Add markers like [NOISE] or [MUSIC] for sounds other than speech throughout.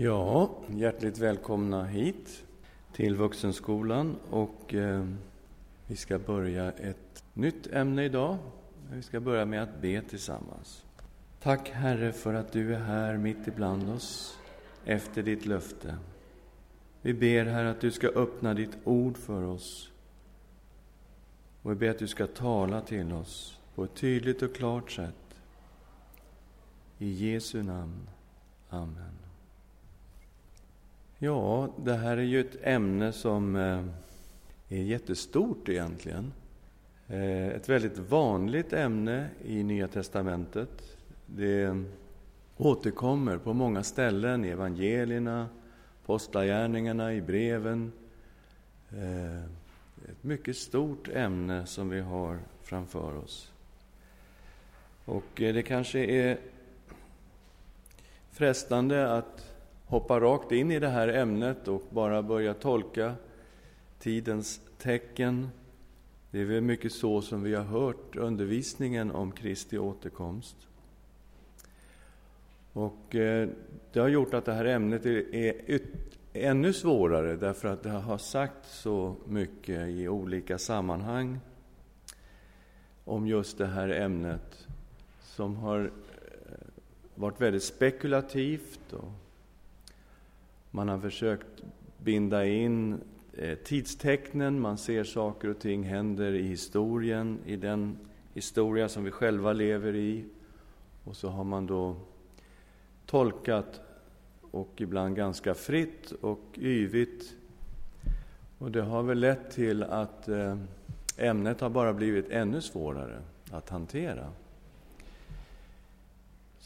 Ja, hjärtligt välkomna hit till Vuxenskolan. Och eh, vi ska börja ett nytt ämne idag. Vi ska börja med att be tillsammans. Tack Herre för att du är här mitt ibland oss efter ditt löfte. Vi ber Herre att du ska öppna ditt ord för oss. Och vi ber att du ska tala till oss på ett tydligt och klart sätt. I Jesu namn. Amen. Ja, det här är ju ett ämne som eh, är jättestort egentligen. Eh, ett väldigt vanligt ämne i Nya testamentet. Det återkommer på många ställen i evangelierna, postlagärningarna, i breven. Eh, ett mycket stort ämne som vi har framför oss. Och det kanske är frestande att hoppa rakt in i det här ämnet och bara börja tolka tidens tecken. Det är väl mycket så som vi har hört undervisningen om Kristi återkomst. Och eh, det har gjort att det här ämnet är ännu svårare därför att det har sagt så mycket i olika sammanhang om just det här ämnet som har eh, varit väldigt spekulativt och man har försökt binda in eh, tidstecknen, man ser saker och ting händer i historien, i den historia som vi själva lever i. Och så har man då tolkat, och ibland ganska fritt och yvigt. Och det har väl lett till att eh, ämnet har bara blivit ännu svårare att hantera.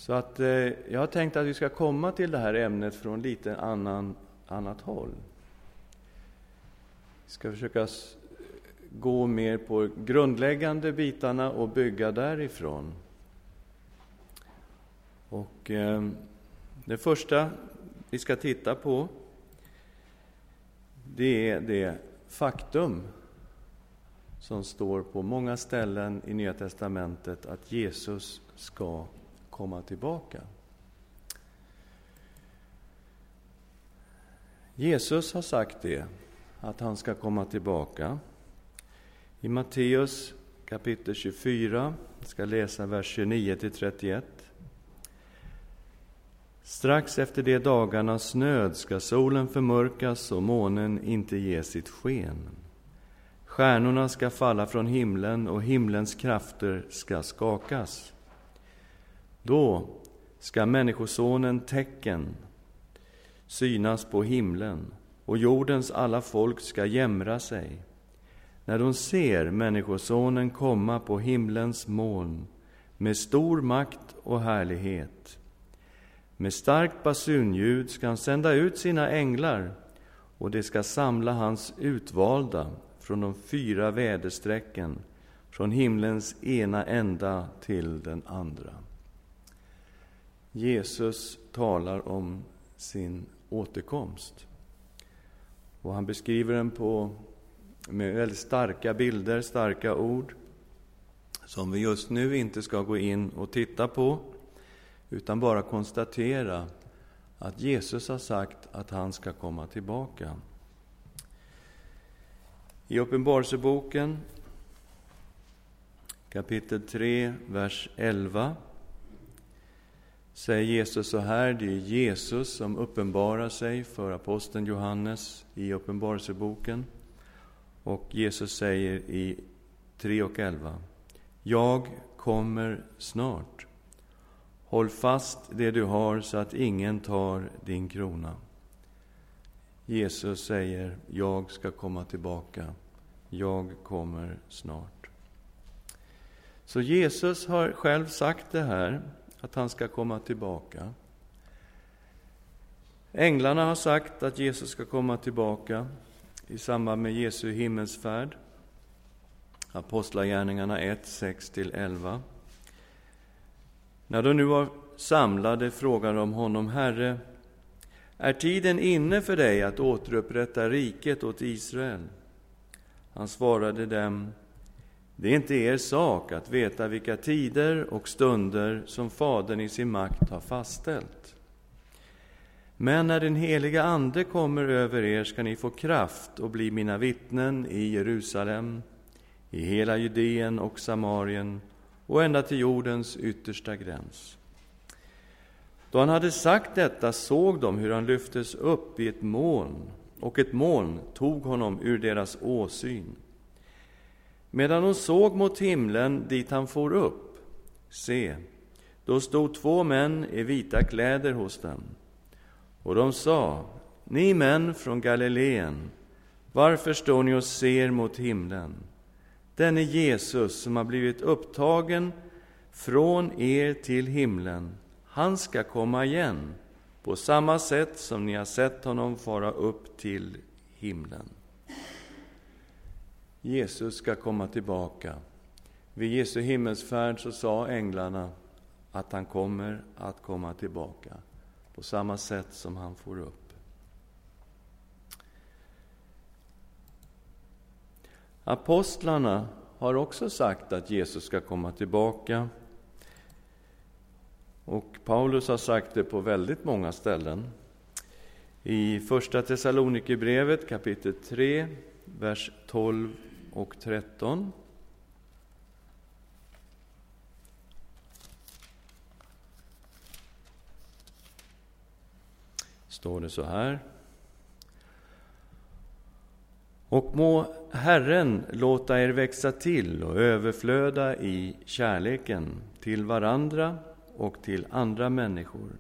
Så att eh, jag har tänkt att vi ska komma till det här ämnet från lite annan, annat håll. Vi ska försöka gå mer på grundläggande bitarna och bygga därifrån. Och eh, det första vi ska titta på det är det faktum som står på många ställen i Nya testamentet att Jesus ska komma tillbaka. Jesus har sagt det, att han ska komma tillbaka. I Matteus kapitel 24, jag ska läsa vers 29 31. Strax efter de dagarnas nöd ska solen förmörkas och månen inte ge sitt sken. Stjärnorna ska falla från himlen och himlens krafter ska skakas. Då ska Människosonen tecken synas på himlen och jordens alla folk ska jämra sig när de ser Människosonen komma på himlens moln med stor makt och härlighet. Med starkt basunljud ska han sända ut sina änglar och de ska samla hans utvalda från de fyra väderstrecken, från himlens ena ända till den andra. Jesus talar om sin återkomst. Och han beskriver den på, med väldigt starka bilder, starka ord som vi just nu inte ska gå in och titta på utan bara konstatera att Jesus har sagt att han ska komma tillbaka. I Uppenbarelseboken kapitel 3, vers 11 säger Jesus så här, det är Jesus som uppenbarar sig för aposteln Johannes i Uppenbarelseboken. Och Jesus säger i 3 och 11. Jag kommer snart. Håll fast det du har så att ingen tar din krona. Jesus säger, jag ska komma tillbaka. Jag kommer snart. Så Jesus har själv sagt det här att han ska komma tillbaka. Änglarna har sagt att Jesus ska komma tillbaka i samband med Jesu himmelsfärd. Apostlagärningarna 1, 6-11. När de nu var samlade frågade de honom, Herre, är tiden inne för dig att återupprätta riket åt Israel? Han svarade dem, det är inte er sak att veta vilka tider och stunder som Fadern i sin makt har fastställt. Men när den heliga Ande kommer över er ska ni få kraft och bli mina vittnen i Jerusalem, i hela Judeen och Samarien och ända till jordens yttersta gräns. Då han hade sagt detta såg de hur han lyftes upp i ett moln, och ett moln tog honom ur deras åsyn. Medan de såg mot himlen dit han for upp, se, då stod två män i vita kläder hos dem. Och de sa, ni män från Galileen, varför står ni och ser mot himlen? Denne Jesus som har blivit upptagen från er till himlen, han ska komma igen på samma sätt som ni har sett honom fara upp till himlen. Jesus ska komma tillbaka. Vid Jesu himmelsfärd så sa änglarna att han kommer att komma tillbaka på samma sätt som han får upp. Apostlarna har också sagt att Jesus ska komma tillbaka. Och Paulus har sagt det på väldigt många ställen. I Första Thessalonikerbrevet kapitel 3, vers 12 och 13. står det så här. Och må Herren låta er växa till och överflöda i kärleken till varandra och till andra människor,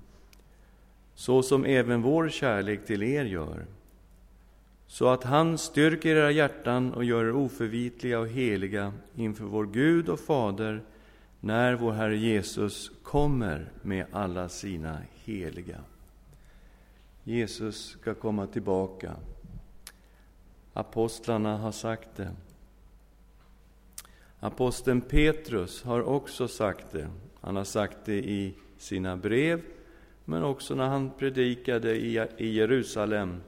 så som även vår kärlek till er gör, så att han styrker era hjärtan och gör er oförvitliga och heliga inför vår Gud och Fader när vår Herre Jesus kommer med alla sina heliga. Jesus ska komma tillbaka. Apostlarna har sagt det. Aposteln Petrus har också sagt det. Han har sagt det i sina brev, men också när han predikade i Jerusalem.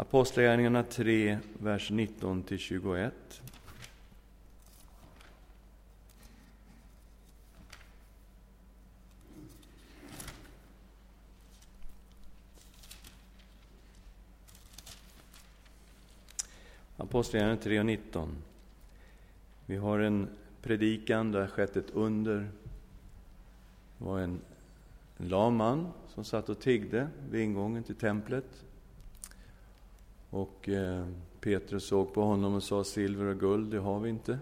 Apostlagärningarna 3, vers 19-21. Apostlagärningarna 3 och 19. Vi har en predikan där skett ett under. Det var en lam man som satt och tiggde vid ingången till templet. Och eh, Petrus såg på honom och sa, silver och guld, det har vi inte.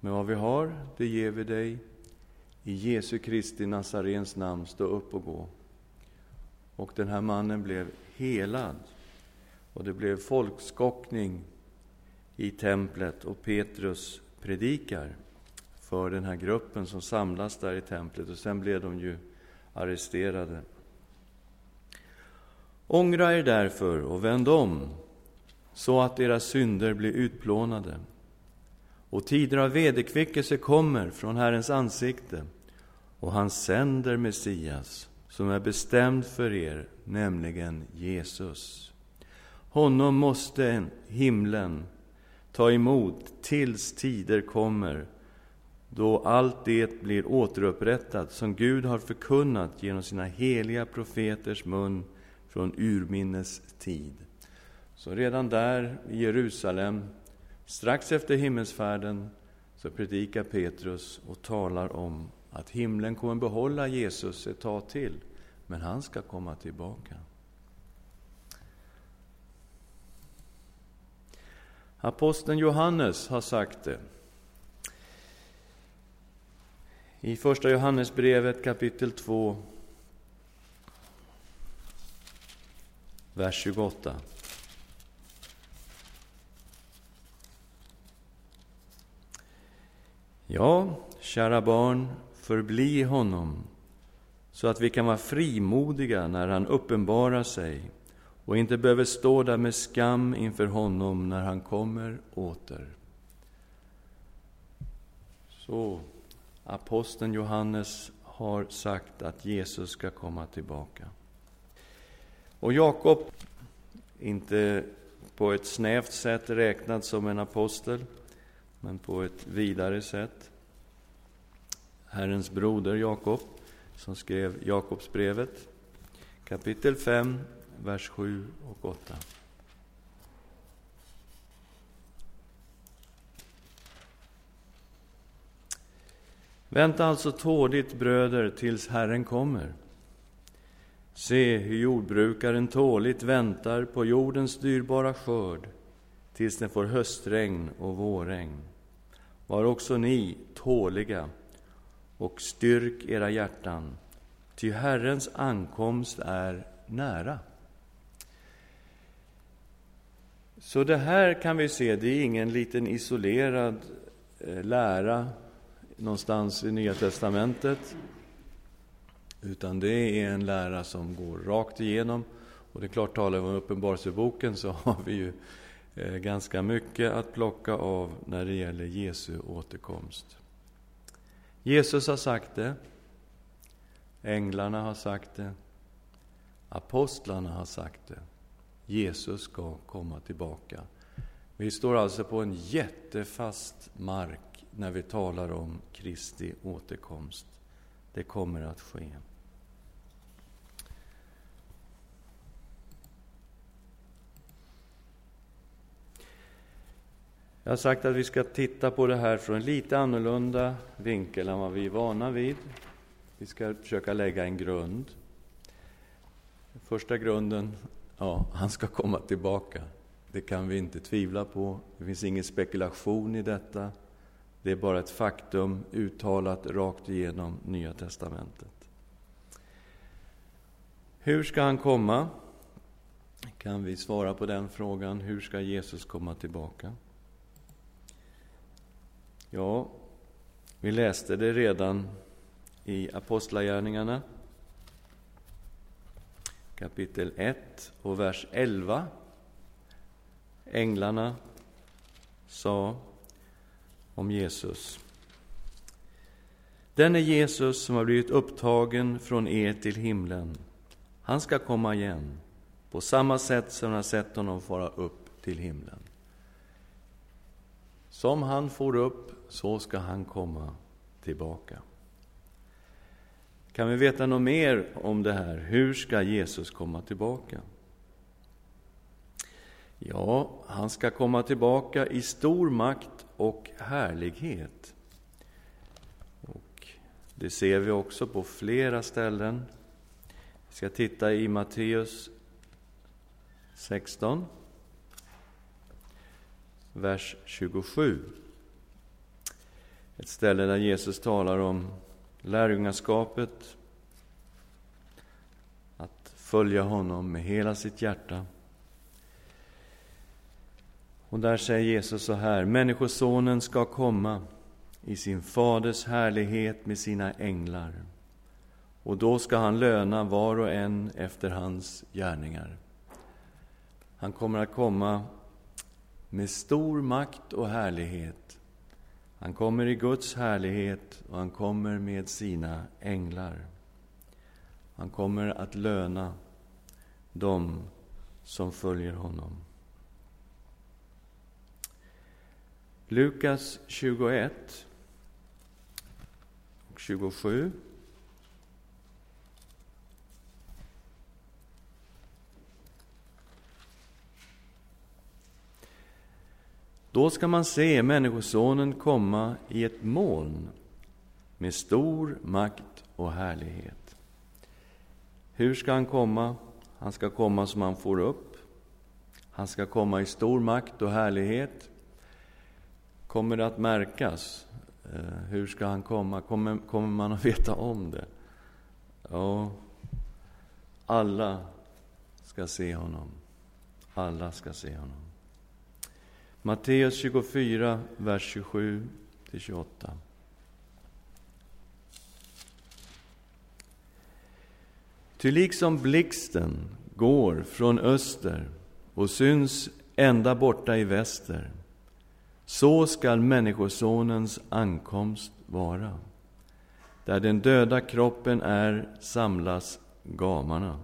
Men vad vi har, det ger vi dig. I Jesu Kristi Nazarens namn, stå upp och gå. Och den här mannen blev helad. Och det blev folkskockning i templet och Petrus predikar för den här gruppen som samlas där i templet och sen blev de ju arresterade. Ångra er därför och vänd om så att era synder blir utplånade och tider av vederkvickelse kommer från Herrens ansikte och han sänder Messias som är bestämd för er, nämligen Jesus. Honom måste himlen ta emot tills tider kommer då allt det blir återupprättat som Gud har förkunnat genom sina heliga profeters mun från urminnes tid. Så redan där i Jerusalem, strax efter himmelsfärden, så predikar Petrus och talar om att himlen kommer behålla Jesus ett tag till, men han ska komma tillbaka. Aposteln Johannes har sagt det. I Första Johannesbrevet kapitel 2, vers 28. Ja, kära barn, förbli honom så att vi kan vara frimodiga när han uppenbarar sig och inte behöver stå där med skam inför honom när han kommer åter. Så aposteln Johannes har sagt att Jesus ska komma tillbaka. Och Jakob, inte på ett snävt sätt räknad som en apostel, men på ett vidare sätt. Herrens broder Jakob, som skrev Jakobsbrevet, kapitel 5, vers 7 och 8. Vänta alltså tåligt, bröder, tills Herren kommer. Se hur jordbrukaren tåligt väntar på jordens dyrbara skörd tills den får höstregn och vårregn. Var också ni tåliga och styrk era hjärtan, ty Herrens ankomst är nära. Så det här kan vi se, det är ingen liten isolerad eh, lära någonstans i Nya testamentet, utan det är en lära som går rakt igenom. Och det är klart, talar vi om Uppenbarelseboken så har vi ju eh, ganska mycket att plocka av när det gäller Jesu återkomst. Jesus har sagt det, änglarna har sagt det, apostlarna har sagt det. Jesus ska komma tillbaka. Vi står alltså på en jättefast mark när vi talar om Kristi återkomst. Det kommer att ske. Jag har sagt att vi ska titta på det här från en lite annorlunda vinkel än vad vi är vana vid. Vi ska försöka lägga en grund. Första grunden, ja, han ska komma tillbaka. Det kan vi inte tvivla på. Det finns ingen spekulation i detta. Det är bara ett faktum uttalat rakt igenom Nya testamentet. Hur ska han komma? Kan vi svara på den frågan? Hur ska Jesus komma tillbaka? Ja, vi läste det redan i Apostlagärningarna kapitel 1 och vers 11. Änglarna sa om Jesus. Den är Jesus som har blivit upptagen från er till himlen. Han ska komma igen på samma sätt som ni har sett honom fara upp till himlen. Som han for upp, så ska han komma tillbaka. Kan vi veta något mer om det här? Hur ska Jesus komma tillbaka? Ja, han ska komma tillbaka i stor makt och härlighet. Och det ser vi också på flera ställen. Vi ska titta i Matteus 16 vers 27. Ett ställe där Jesus talar om lärjungaskapet, att följa honom med hela sitt hjärta. Och där säger Jesus så här, Människosonen ska komma i sin faders härlighet med sina änglar och då ska han löna var och en efter hans gärningar. Han kommer att komma med stor makt och härlighet. Han kommer i Guds härlighet och han kommer med sina änglar. Han kommer att löna dem som följer honom. Lukas 21 och 27 Då ska man se Människosonen komma i ett moln med stor makt och härlighet. Hur ska han komma? Han ska komma som han får upp. Han ska komma i stor makt och härlighet. Kommer det att märkas? Eh, hur ska han komma? Kommer, kommer man att [LAUGHS] veta om det? Ja, alla ska se honom. Alla ska se honom. Matteus 24, vers 27 28. Ty liksom blixten går från öster och syns ända borta i väster, så skall Människosonens ankomst vara. Där den döda kroppen är samlas gamarna.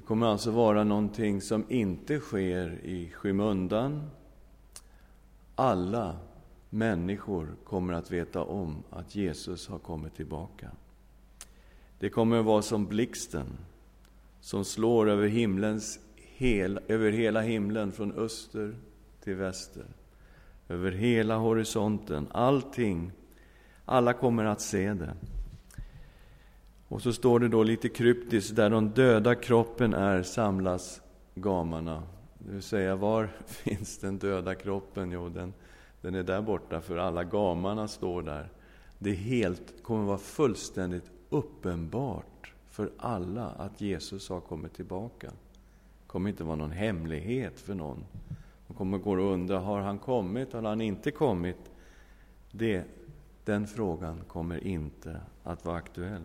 Det kommer alltså vara någonting som inte sker i skymundan. Alla människor kommer att veta om att Jesus har kommit tillbaka. Det kommer att vara som blixten som slår över, himlens hel, över hela himlen från öster till väster. Över hela horisonten. Allting, alla kommer att se det. Och så står det då lite kryptiskt, där de döda kroppen är samlas gamarna. Det vill säga, var [LAUGHS] finns den döda kroppen? Jo, den, den är där borta, för alla gamarna står där. Det helt kommer vara fullständigt uppenbart för alla att Jesus har kommit tillbaka. Det kommer inte vara någon hemlighet för någon. De kommer gå och undra, har han kommit eller har han inte kommit? Det, den frågan kommer inte att vara aktuell.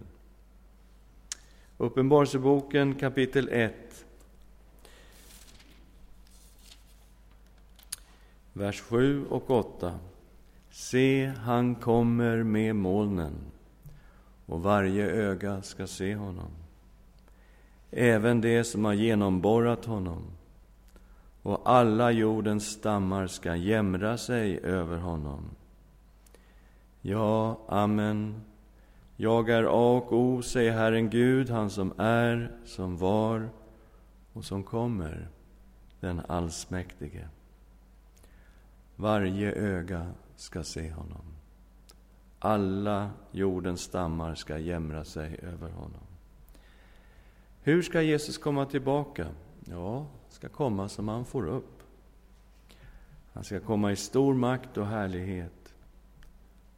Uppenbarelseboken kapitel 1, vers 7 och 8. Se, han kommer med molnen, och varje öga ska se honom, även det som har genomborrat honom, och alla jordens stammar ska jämra sig över honom. Ja, amen. Jag är A och O, säger Herren Gud, han som är, som var och som kommer, den allsmäktige. Varje öga ska se honom. Alla jordens stammar ska jämra sig över honom. Hur ska Jesus komma tillbaka? Ja, ska komma som han får upp. Han ska komma i stor makt och härlighet.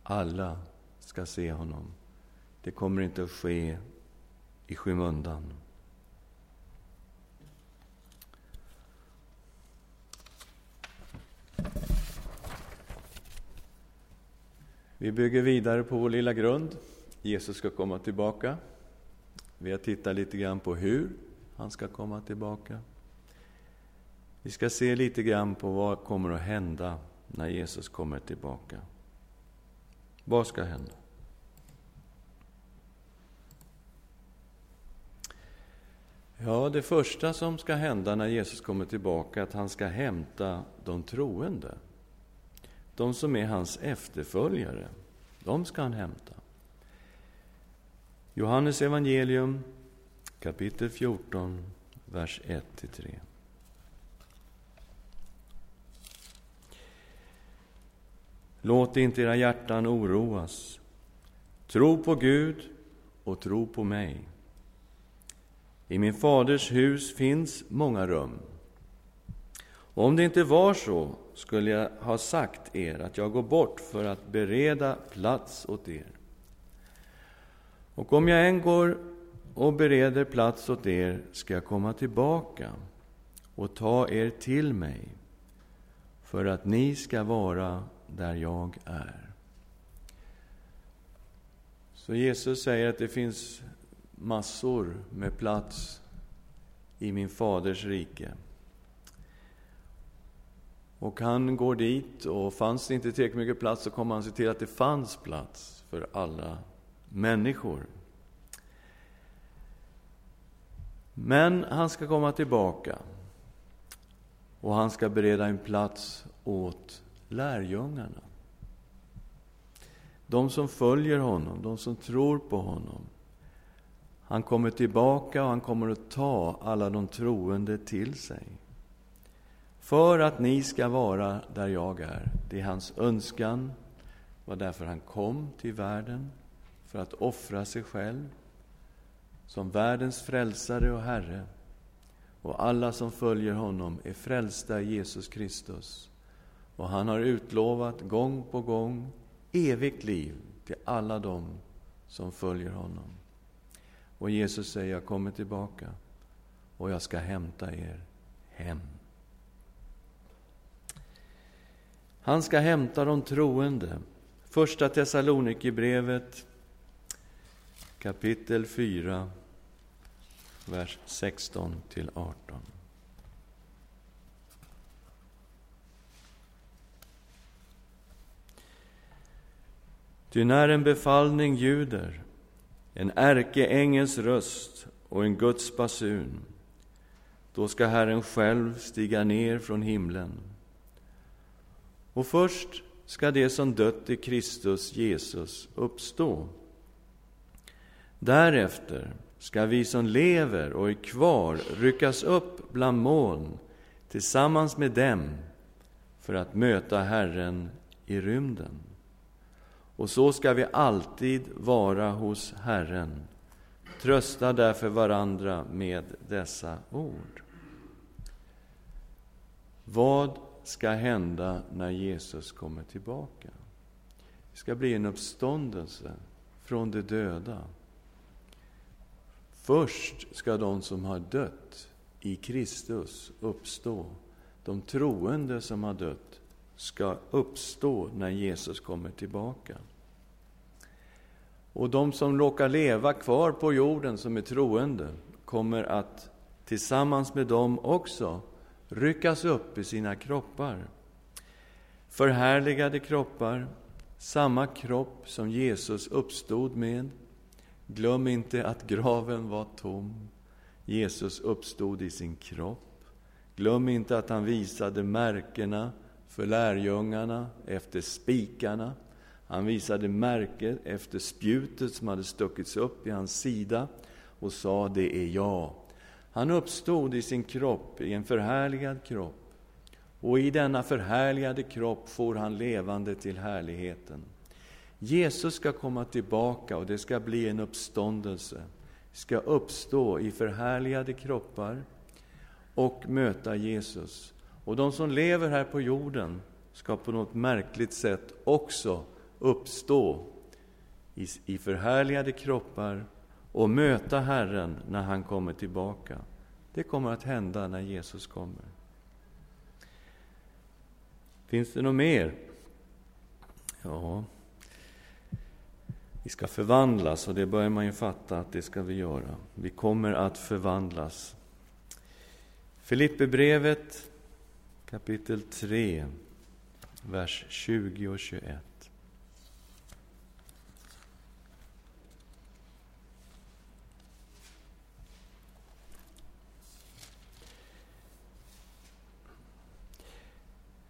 Alla ska se honom. Det kommer inte att ske i skymundan. Vi bygger vidare på vår lilla grund. Jesus ska komma tillbaka. Vi har tittat lite grann på hur han ska komma tillbaka. Vi ska se lite grann på vad kommer att hända när Jesus kommer tillbaka. Vad ska hända? Ja, det första som ska hända när Jesus kommer tillbaka är att han ska hämta de troende. De som är hans efterföljare, de ska han hämta. Johannes evangelium kapitel 14, vers 1-3. Låt inte era hjärtan oroas. Tro på Gud och tro på mig. I min faders hus finns många rum. Och om det inte var så skulle jag ha sagt er att jag går bort för att bereda plats åt er. Och om jag än går och bereder plats åt er ska jag komma tillbaka och ta er till mig för att ni ska vara där jag är. Så Jesus säger att det finns massor med plats i min faders rike. Och han går dit och fanns det inte tillräckligt mycket plats så kommer han se till att det fanns plats för alla människor. Men han ska komma tillbaka och han ska bereda en plats åt lärjungarna. De som följer honom, de som tror på honom. Han kommer tillbaka och han kommer att ta alla de troende till sig. För att ni ska vara där jag är. Det är hans önskan. Det var därför han kom till världen, för att offra sig själv som världens frälsare och Herre. Och alla som följer honom är frälsta i Jesus Kristus. Och han har utlovat gång på gång evigt liv till alla dem som följer honom. Och Jesus säger, jag kommer tillbaka och jag ska hämta er hem. Han ska hämta de troende. Första Thessalonikerbrevet kapitel 4, vers 16 till 18. Ty när en befallning ljuder en ärkeängels röst och en Guds basun. Då ska Herren själv stiga ner från himlen. Och först ska det som dött i Kristus Jesus uppstå. Därefter ska vi som lever och är kvar ryckas upp bland moln tillsammans med dem för att möta Herren i rymden. Och så ska vi alltid vara hos Herren. Trösta därför varandra med dessa ord. Vad ska hända när Jesus kommer tillbaka? Det ska bli en uppståndelse från de döda. Först ska de som har dött i Kristus uppstå. De troende som har dött ska uppstå när Jesus kommer tillbaka. Och de som råkar leva kvar på jorden som är troende kommer att tillsammans med dem också ryckas upp i sina kroppar. Förhärligade kroppar, samma kropp som Jesus uppstod med. Glöm inte att graven var tom. Jesus uppstod i sin kropp. Glöm inte att han visade märkena för lärjungarna efter spikarna. Han visade märket efter spjutet som hade stuckits upp i hans sida och sa det är jag. Han uppstod i sin kropp, i en förhärligad kropp. Och i denna förhärligade kropp får han levande till härligheten. Jesus ska komma tillbaka och det ska bli en uppståndelse. Ska uppstå i förhärligade kroppar och möta Jesus. Och de som lever här på jorden ska på något märkligt sätt också uppstå i, i förhärligade kroppar och möta Herren när han kommer tillbaka. Det kommer att hända när Jesus kommer. Finns det något mer? Ja, vi ska förvandlas och det börjar man ju fatta att det ska vi göra. Vi kommer att förvandlas. Filipperbrevet kapitel 3, vers 20 och 21.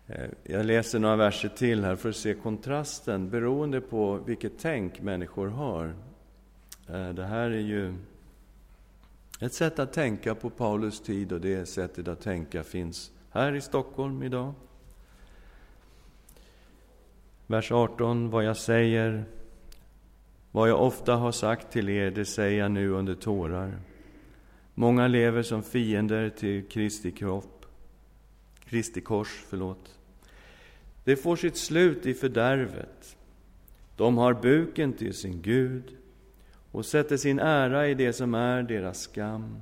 Eh, jag läser några verser till här för att se kontrasten beroende på vilket tänk människor har. Eh, det här är ju ett sätt att tänka på Paulus tid och det sättet att tänka finns här i Stockholm idag. Vers 18. Vad jag säger, vad jag ofta har sagt till er, det säger jag nu under tårar. Många lever som fiender till Kristi kropp, Kristi kors, förlåt. Det får sitt slut i fördärvet. De har buken till sin Gud och sätter sin ära i det som är deras skam.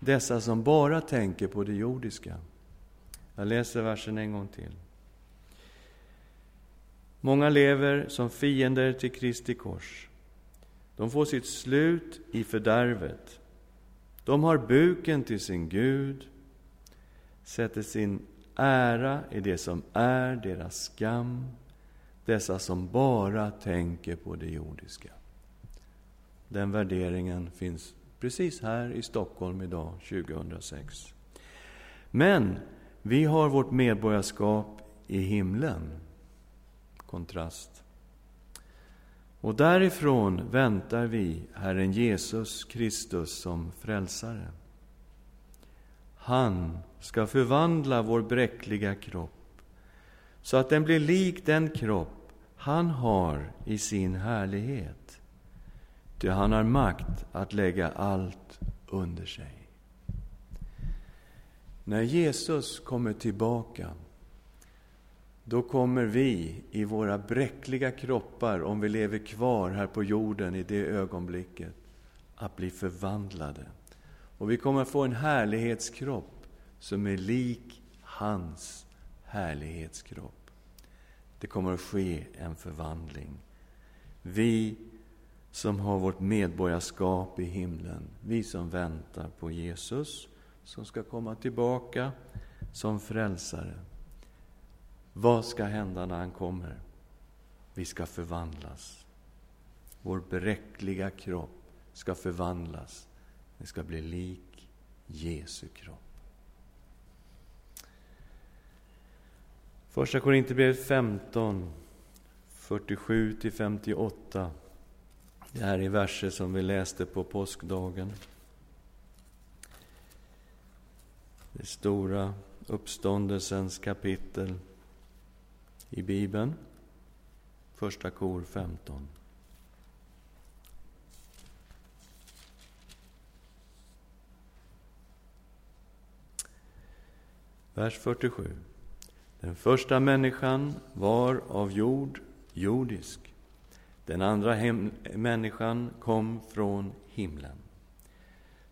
Dessa som bara tänker på det jordiska. Jag läser versen en gång till. Många lever som fiender till Kristi kors. De får sitt slut i fördärvet. De har buken till sin Gud, sätter sin ära i det som är deras skam, dessa som bara tänker på det jordiska. Den värderingen finns precis här i Stockholm idag, 2006. Men vi har vårt medborgarskap i himlen. Kontrast. Och därifrån väntar vi Herren Jesus Kristus som frälsare. Han ska förvandla vår bräckliga kropp så att den blir lik den kropp han har i sin härlighet. Ty han har makt att lägga allt under sig. När Jesus kommer tillbaka då kommer vi i våra bräckliga kroppar, om vi lever kvar här på jorden i det ögonblicket, att bli förvandlade. Och vi kommer att få en härlighetskropp som är lik hans härlighetskropp. Det kommer att ske en förvandling. Vi som har vårt medborgarskap i himlen, vi som väntar på Jesus som ska komma tillbaka som frälsare. Vad ska hända när han kommer? Vi ska förvandlas. Vår bräckliga kropp ska förvandlas Den ska bli lik Jesu kropp. Första Korinthierbrevet 15, 47-58. Det här är verser som vi läste på påskdagen. Det stora uppståndelsens kapitel i Bibeln. Första kor 15. Vers 47. Den första människan var av jord, jordisk. Den andra människan kom från himlen.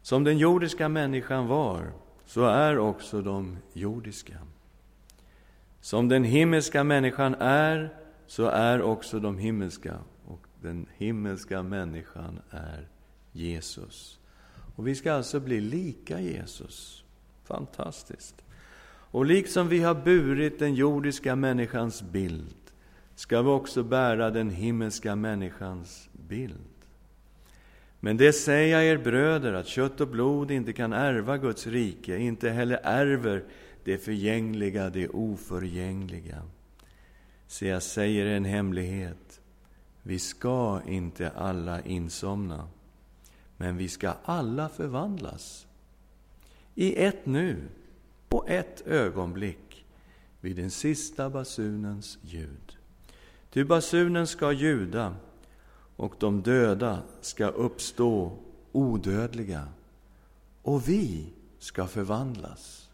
Som den jordiska människan var, så är också de jordiska. Som den himmelska människan är, så är också de himmelska. Och den himmelska människan är Jesus. Och vi ska alltså bli lika Jesus. Fantastiskt. Och liksom vi har burit den jordiska människans bild ska vi också bära den himmelska människans bild. Men det säger jag er bröder, att kött och blod inte kan ärva Guds rike, inte heller ärver det förgängliga, det oförgängliga. Se, jag säger en hemlighet. Vi ska inte alla insomna, men vi ska alla förvandlas. I ett nu, på ett ögonblick, vid den sista basunens ljud. Ty basunen ska ljuda, och de döda ska uppstå odödliga, och vi ska förvandlas.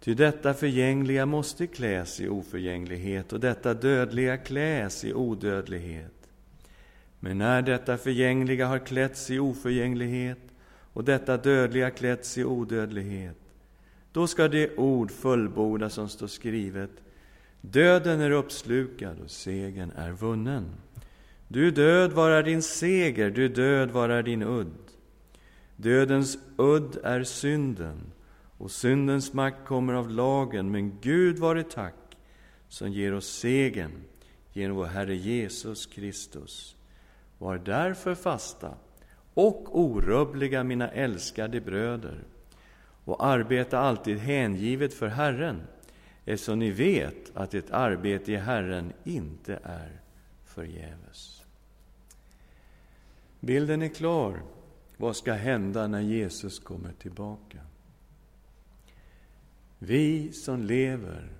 Ty detta förgängliga måste kläs i oförgänglighet och detta dödliga kläs i odödlighet. Men när detta förgängliga har klätts i oförgänglighet och detta dödliga klätts i odödlighet, då ska det ord fullbordas som står skrivet Döden är uppslukad och segern är vunnen. Du död, var är din seger? Du död, var är din udd? Dödens udd är synden, och syndens makt kommer av lagen, men Gud vare tack som ger oss segern genom vår Herre Jesus Kristus. Var därför fasta och orubbliga, mina älskade bröder, och arbeta alltid hängivet för Herren, eftersom ni vet att ett arbete i Herren inte är förgäves. Bilden är klar. Vad ska hända när Jesus kommer tillbaka? Vi som lever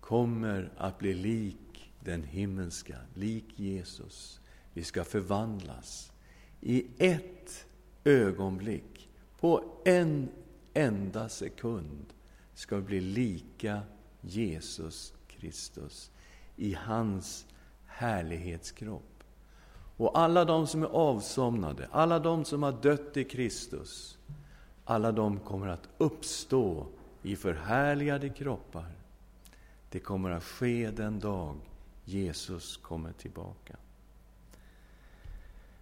kommer att bli lik den himmelska, lik Jesus. Vi ska förvandlas i ett ögonblick, på en enda sekund, ska vi bli lika Jesus Kristus i hans härlighetskropp. Och alla de som är avsomnade, alla de som har dött i Kristus, alla de kommer att uppstå i förhärligade kroppar. Det kommer att ske den dag Jesus kommer tillbaka.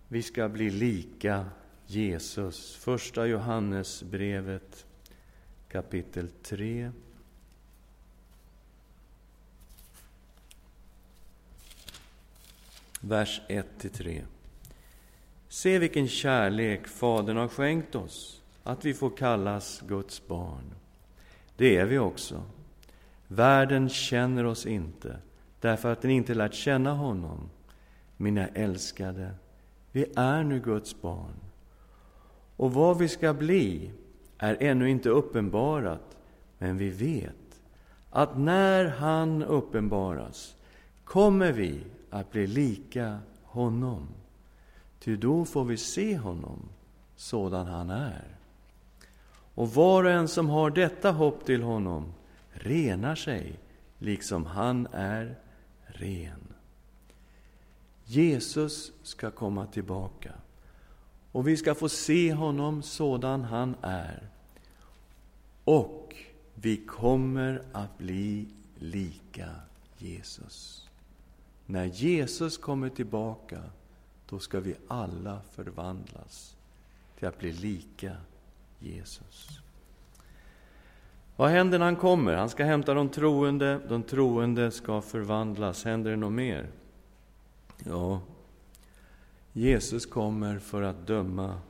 Vi ska bli lika Jesus. Första Johannesbrevet kapitel 3 vers 1-3. Se vilken kärlek Fadern har skänkt oss, att vi får kallas Guds barn. Det är vi också. Världen känner oss inte, därför att den inte lärt känna honom. Mina älskade, vi är nu Guds barn. Och vad vi ska bli är ännu inte uppenbarat, men vi vet att när han uppenbaras kommer vi att bli lika honom. Ty då får vi se honom sådan han är. Och var och en som har detta hopp till honom renar sig liksom han är ren. Jesus ska komma tillbaka och vi ska få se honom sådan han är. Och vi kommer att bli lika Jesus. När Jesus kommer tillbaka, då ska vi alla förvandlas till att bli lika Jesus. Vad händer när han kommer? Han ska hämta de troende, de troende ska förvandlas. Händer det något mer? Ja, Jesus kommer för att döma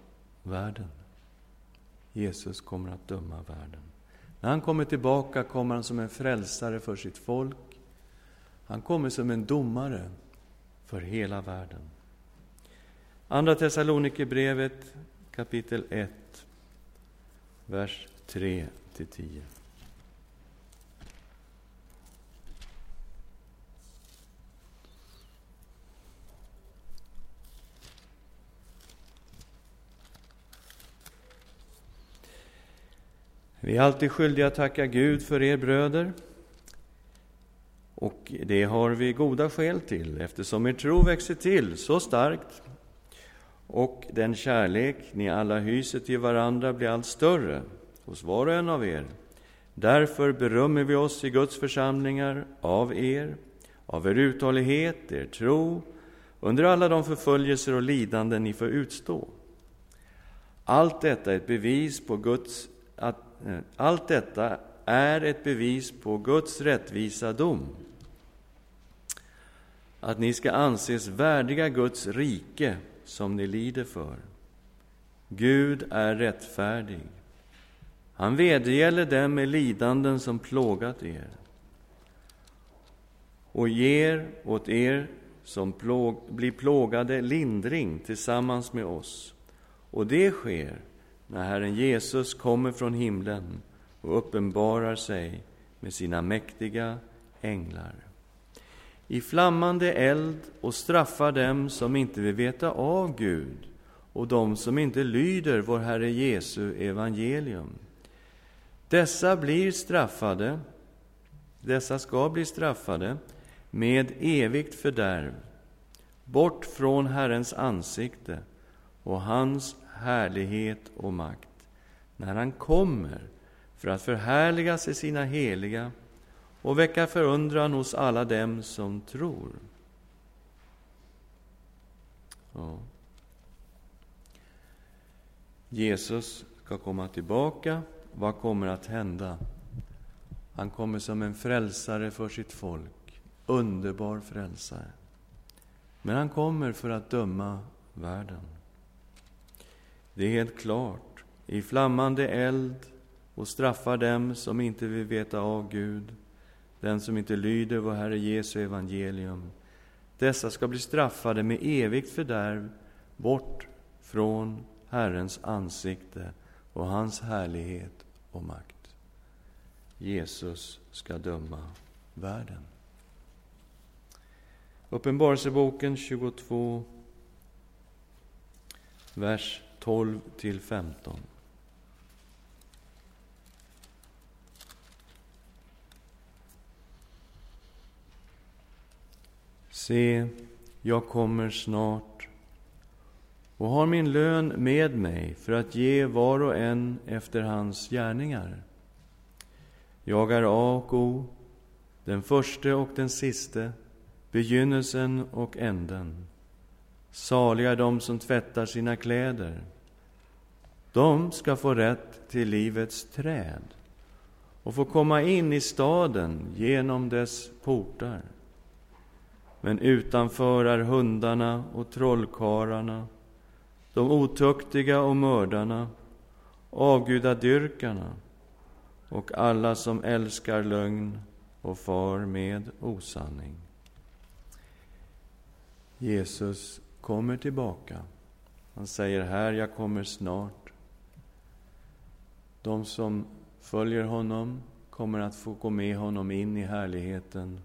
världen. Jesus kommer att döma världen. När han kommer tillbaka kommer han som en frälsare för sitt folk. Han kommer som en domare för hela världen. Andra Thessalonikerbrevet kapitel 1, vers 3 till 10. Vi är alltid skyldiga att tacka Gud för er bröder. Och det har vi goda skäl till, eftersom er tro växer till så starkt och den kärlek ni alla hyser till varandra blir allt större hos var och en av er. Därför berömmer vi oss i Guds församlingar av er, av er uthållighet, er tro, under alla de förföljelser och lidanden ni får utstå. Allt detta är ett bevis på Guds att, eh, allt detta är ett bevis på Guds rättvisa dom. Att ni ska anses värdiga Guds rike som ni lider för. Gud är rättfärdig. Han vedergäller dem med lidanden som plågat er och ger åt er som plåg, blir plågade lindring tillsammans med oss. Och det sker när Herren Jesus kommer från himlen och uppenbarar sig med sina mäktiga änglar i flammande eld och straffar dem som inte vill veta av Gud och dem som inte lyder vår Herre Jesu evangelium. Dessa blir straffade, dessa ska bli straffade med evigt fördärv, bort från Herrens ansikte och hans härlighet och makt, när han kommer för att förhärligas i sina heliga och väcka förundran hos alla dem som tror. Ja. Jesus ska komma tillbaka. Vad kommer att hända? Han kommer som en frälsare för sitt folk. Underbar frälsare. Men han kommer för att döma världen. Det är helt klart. I flammande eld och straffar dem som inte vill veta av Gud den som inte lyder vår Herre Jesu evangelium. Dessa ska bli straffade med evigt fördärv bort från Herrens ansikte och hans härlighet och makt. Jesus ska döma världen. Uppenbarelseboken 22, vers 12 till 15. Se, jag kommer snart och har min lön med mig för att ge var och en efter hans gärningar. Jag är A och O, den förste och den siste, begynnelsen och änden. Saliga är de som tvättar sina kläder. De ska få rätt till livets träd och få komma in i staden genom dess portar. Men utanför är hundarna och trollkarlarna, de otuktiga och mördarna, avgudadyrkarna och alla som älskar lögn och far med osanning. Jesus kommer tillbaka. Han säger här, jag kommer snart. De som följer honom kommer att få gå med honom in i härligheten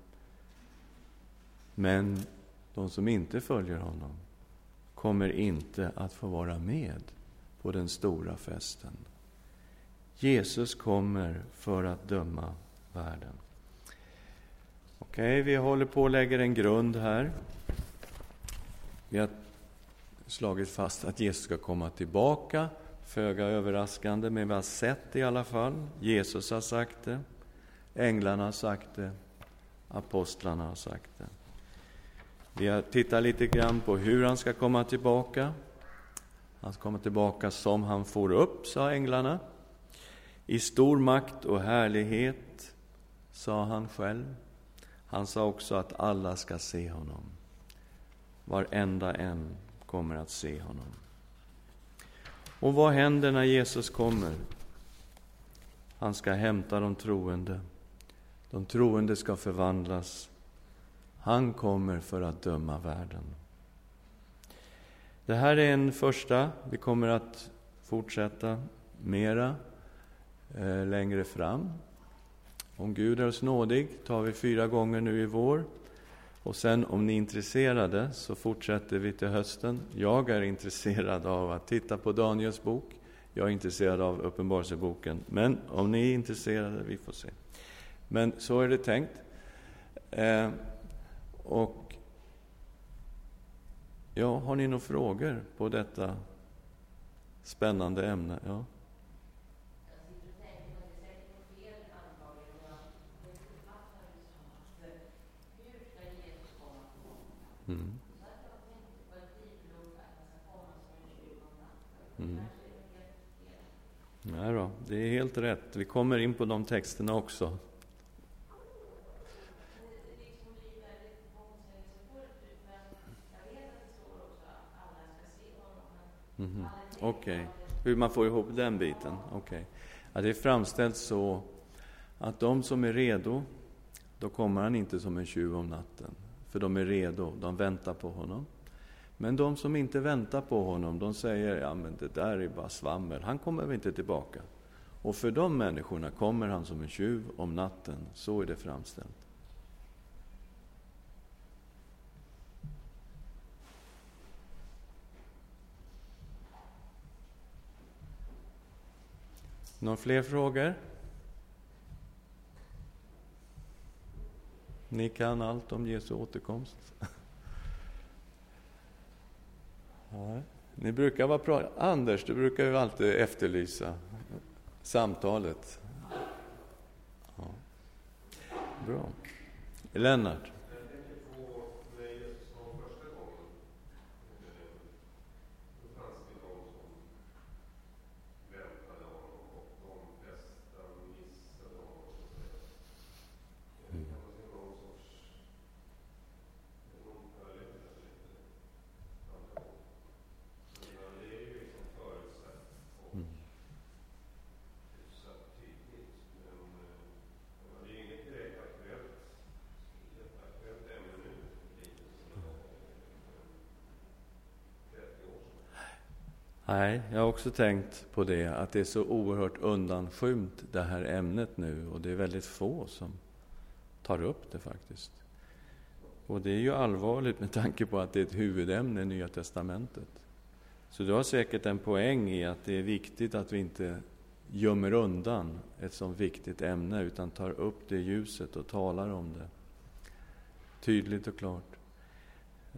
men de som inte följer honom kommer inte att få vara med på den stora festen. Jesus kommer för att döma världen. Okej, vi håller på och lägger en grund här. Vi har slagit fast att Jesus ska komma tillbaka, föga överraskande, men vi har sett det i alla fall. Jesus har sagt det, änglarna har sagt det, apostlarna har sagt det. Vi har tittat lite grann på hur han ska komma tillbaka. Han ska komma tillbaka som han får upp, sa änglarna. I stor makt och härlighet, sa han själv. Han sa också att alla ska se honom. Varenda en kommer att se honom. Och vad händer när Jesus kommer? Han ska hämta de troende. De troende ska förvandlas han kommer för att döma världen. Det här är en första. Vi kommer att fortsätta mera eh, längre fram. Om Gud är oss nådig tar vi fyra gånger nu i vår. Och sen om ni är intresserade så fortsätter vi till hösten. Jag är intresserad av att titta på Daniels bok. Jag är intresserad av Uppenbarelseboken. Men om ni är intresserade, vi får se. Men så är det tänkt. Eh, och ja, har ni några frågor på detta spännande ämne? Ja. Mm. Mm. Nej då, det är helt rätt. Vi kommer in på de texterna också. Mm. Okej, okay. hur man får ihop den biten? Okay. Ja, det är framställt så att de som är redo, då kommer han inte som en tjuv om natten. För de är redo, de väntar på honom. Men de som inte väntar på honom, de säger ja men det där är bara svammel, han kommer väl inte tillbaka. Och för de människorna kommer han som en tjuv om natten, så är det framställt. Några fler frågor? Ni kan allt om Jesu återkomst. Ja, ni brukar vara bra. Anders, du brukar ju alltid efterlysa samtalet. Ja. Bra. Lennart? Nej, jag har också tänkt på det, att det är så oerhört undanskymt det här ämnet nu och det är väldigt få som tar upp det faktiskt. Och det är ju allvarligt med tanke på att det är ett huvudämne i Nya Testamentet. Så du har säkert en poäng i att det är viktigt att vi inte gömmer undan ett så viktigt ämne utan tar upp det i ljuset och talar om det tydligt och klart.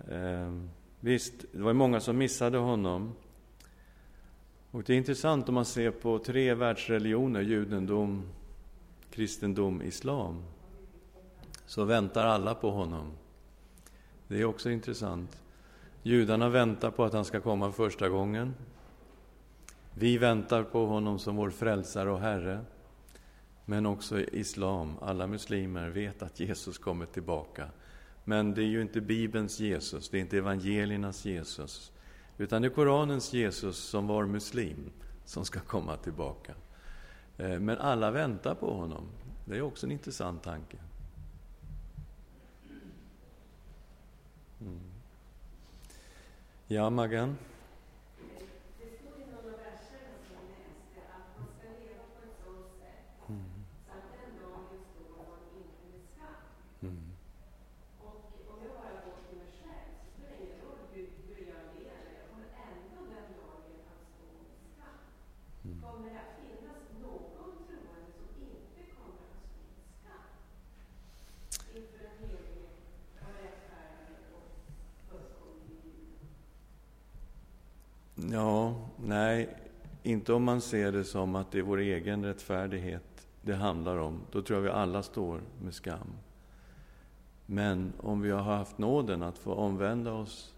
Eh, visst, det var många som missade honom och det är intressant om man ser på tre världsreligioner, judendom, kristendom, islam, så väntar alla på honom. Det är också intressant. Judarna väntar på att han ska komma första gången. Vi väntar på honom som vår frälsare och Herre. Men också islam, alla muslimer vet att Jesus kommer tillbaka. Men det är ju inte Bibelns Jesus, det är inte evangeliernas Jesus. Utan det är Koranens Jesus som var muslim som ska komma tillbaka. Eh, men alla väntar på honom. Det är också en intressant tanke. Mm. Ja, Magan? Ja, nej, inte om man ser det som att det är vår egen rättfärdighet det handlar om. Då tror jag vi alla står med skam. Men om vi har haft nåden att få omvända oss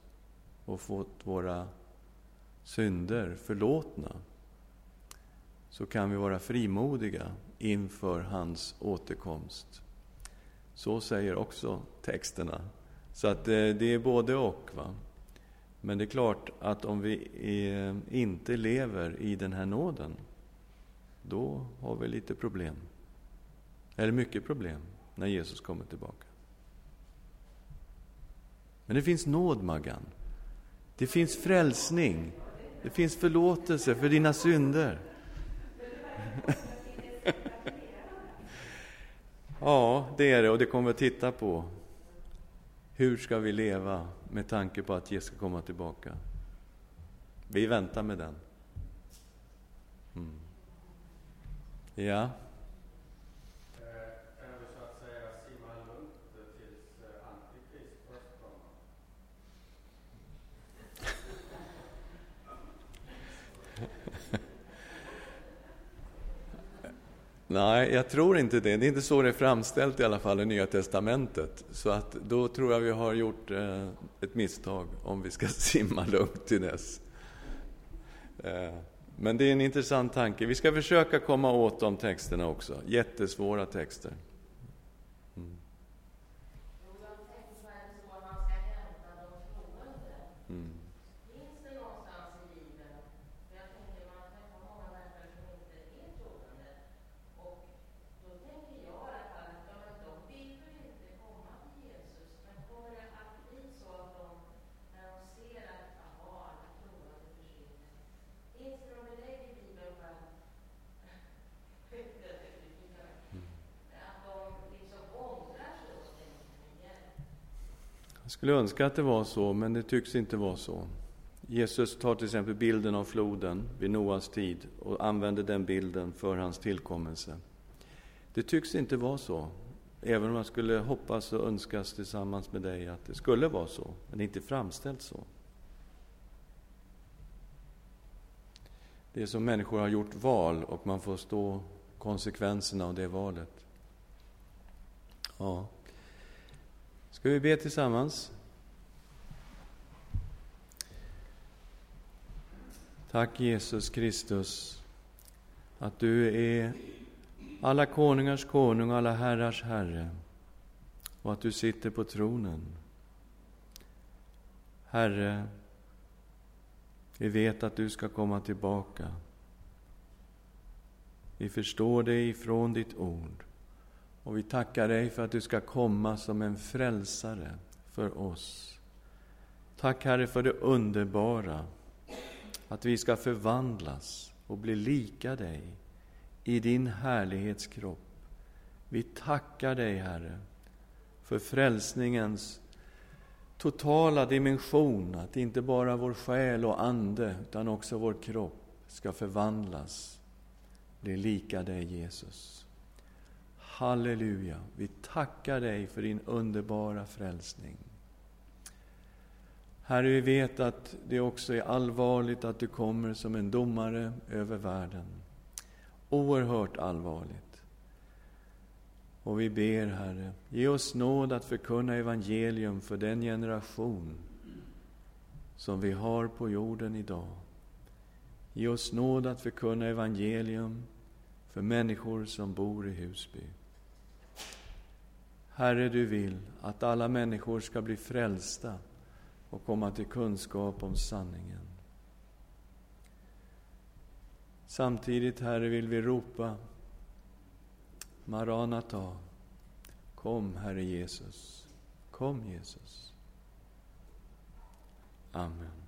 och fått våra synder förlåtna så kan vi vara frimodiga inför hans återkomst. Så säger också texterna. Så att eh, det, är både och. Va? Men det är klart att om vi eh, inte lever i den här nåden, då har vi lite problem. Eller mycket problem, när Jesus kommer tillbaka. Men det finns nåd, Maggan. Det finns frälsning. Det finns förlåtelse för dina synder. [LAUGHS] ja, det är det och det kommer vi att titta på. Hur ska vi leva med tanke på att Jesus ska komma tillbaka? Vi väntar med den. Mm. Ja. Nej, jag tror inte det. Det är inte så det är framställt i alla fall i Nya Testamentet. Så att då tror jag vi har gjort eh, ett misstag om vi ska [LAUGHS] simma lugnt till dess. Eh, men det är en intressant tanke. Vi ska försöka komma åt de texterna också. Jättesvåra texter. Mm. Mm. Jag skulle önska att det var så, men det tycks inte vara så. Jesus tar till exempel bilden av floden vid Noas tid och använder den bilden för hans tillkommelse. Det tycks inte vara så, även om jag skulle hoppas och önskas tillsammans med dig att det skulle vara så, men det är inte framställt så. Det är som människor har gjort val och man får stå konsekvenserna av det valet. Ja. Ska vi be tillsammans? Tack Jesus Kristus att du är alla konungars konung och alla herrars herre och att du sitter på tronen. Herre, vi vet att du ska komma tillbaka. Vi förstår det ifrån ditt ord. Och vi tackar dig för att du ska komma som en frälsare för oss. Tack Herre för det underbara, att vi ska förvandlas och bli lika dig i din härlighetskropp. Vi tackar dig Herre för frälsningens totala dimension, att inte bara vår själ och ande, utan också vår kropp ska förvandlas, bli lika dig Jesus. Halleluja, vi tackar dig för din underbara frälsning. Herre, vi vet att det också är allvarligt att du kommer som en domare över världen. Oerhört allvarligt. Och vi ber, Herre, ge oss nåd att förkunna evangelium för den generation som vi har på jorden idag. Ge oss nåd att förkunna evangelium för människor som bor i Husby. Herre, du vill att alla människor ska bli frälsta och komma till kunskap om sanningen. Samtidigt, Herre, vill vi ropa Maranata. Kom, Herre Jesus. Kom, Jesus. Amen.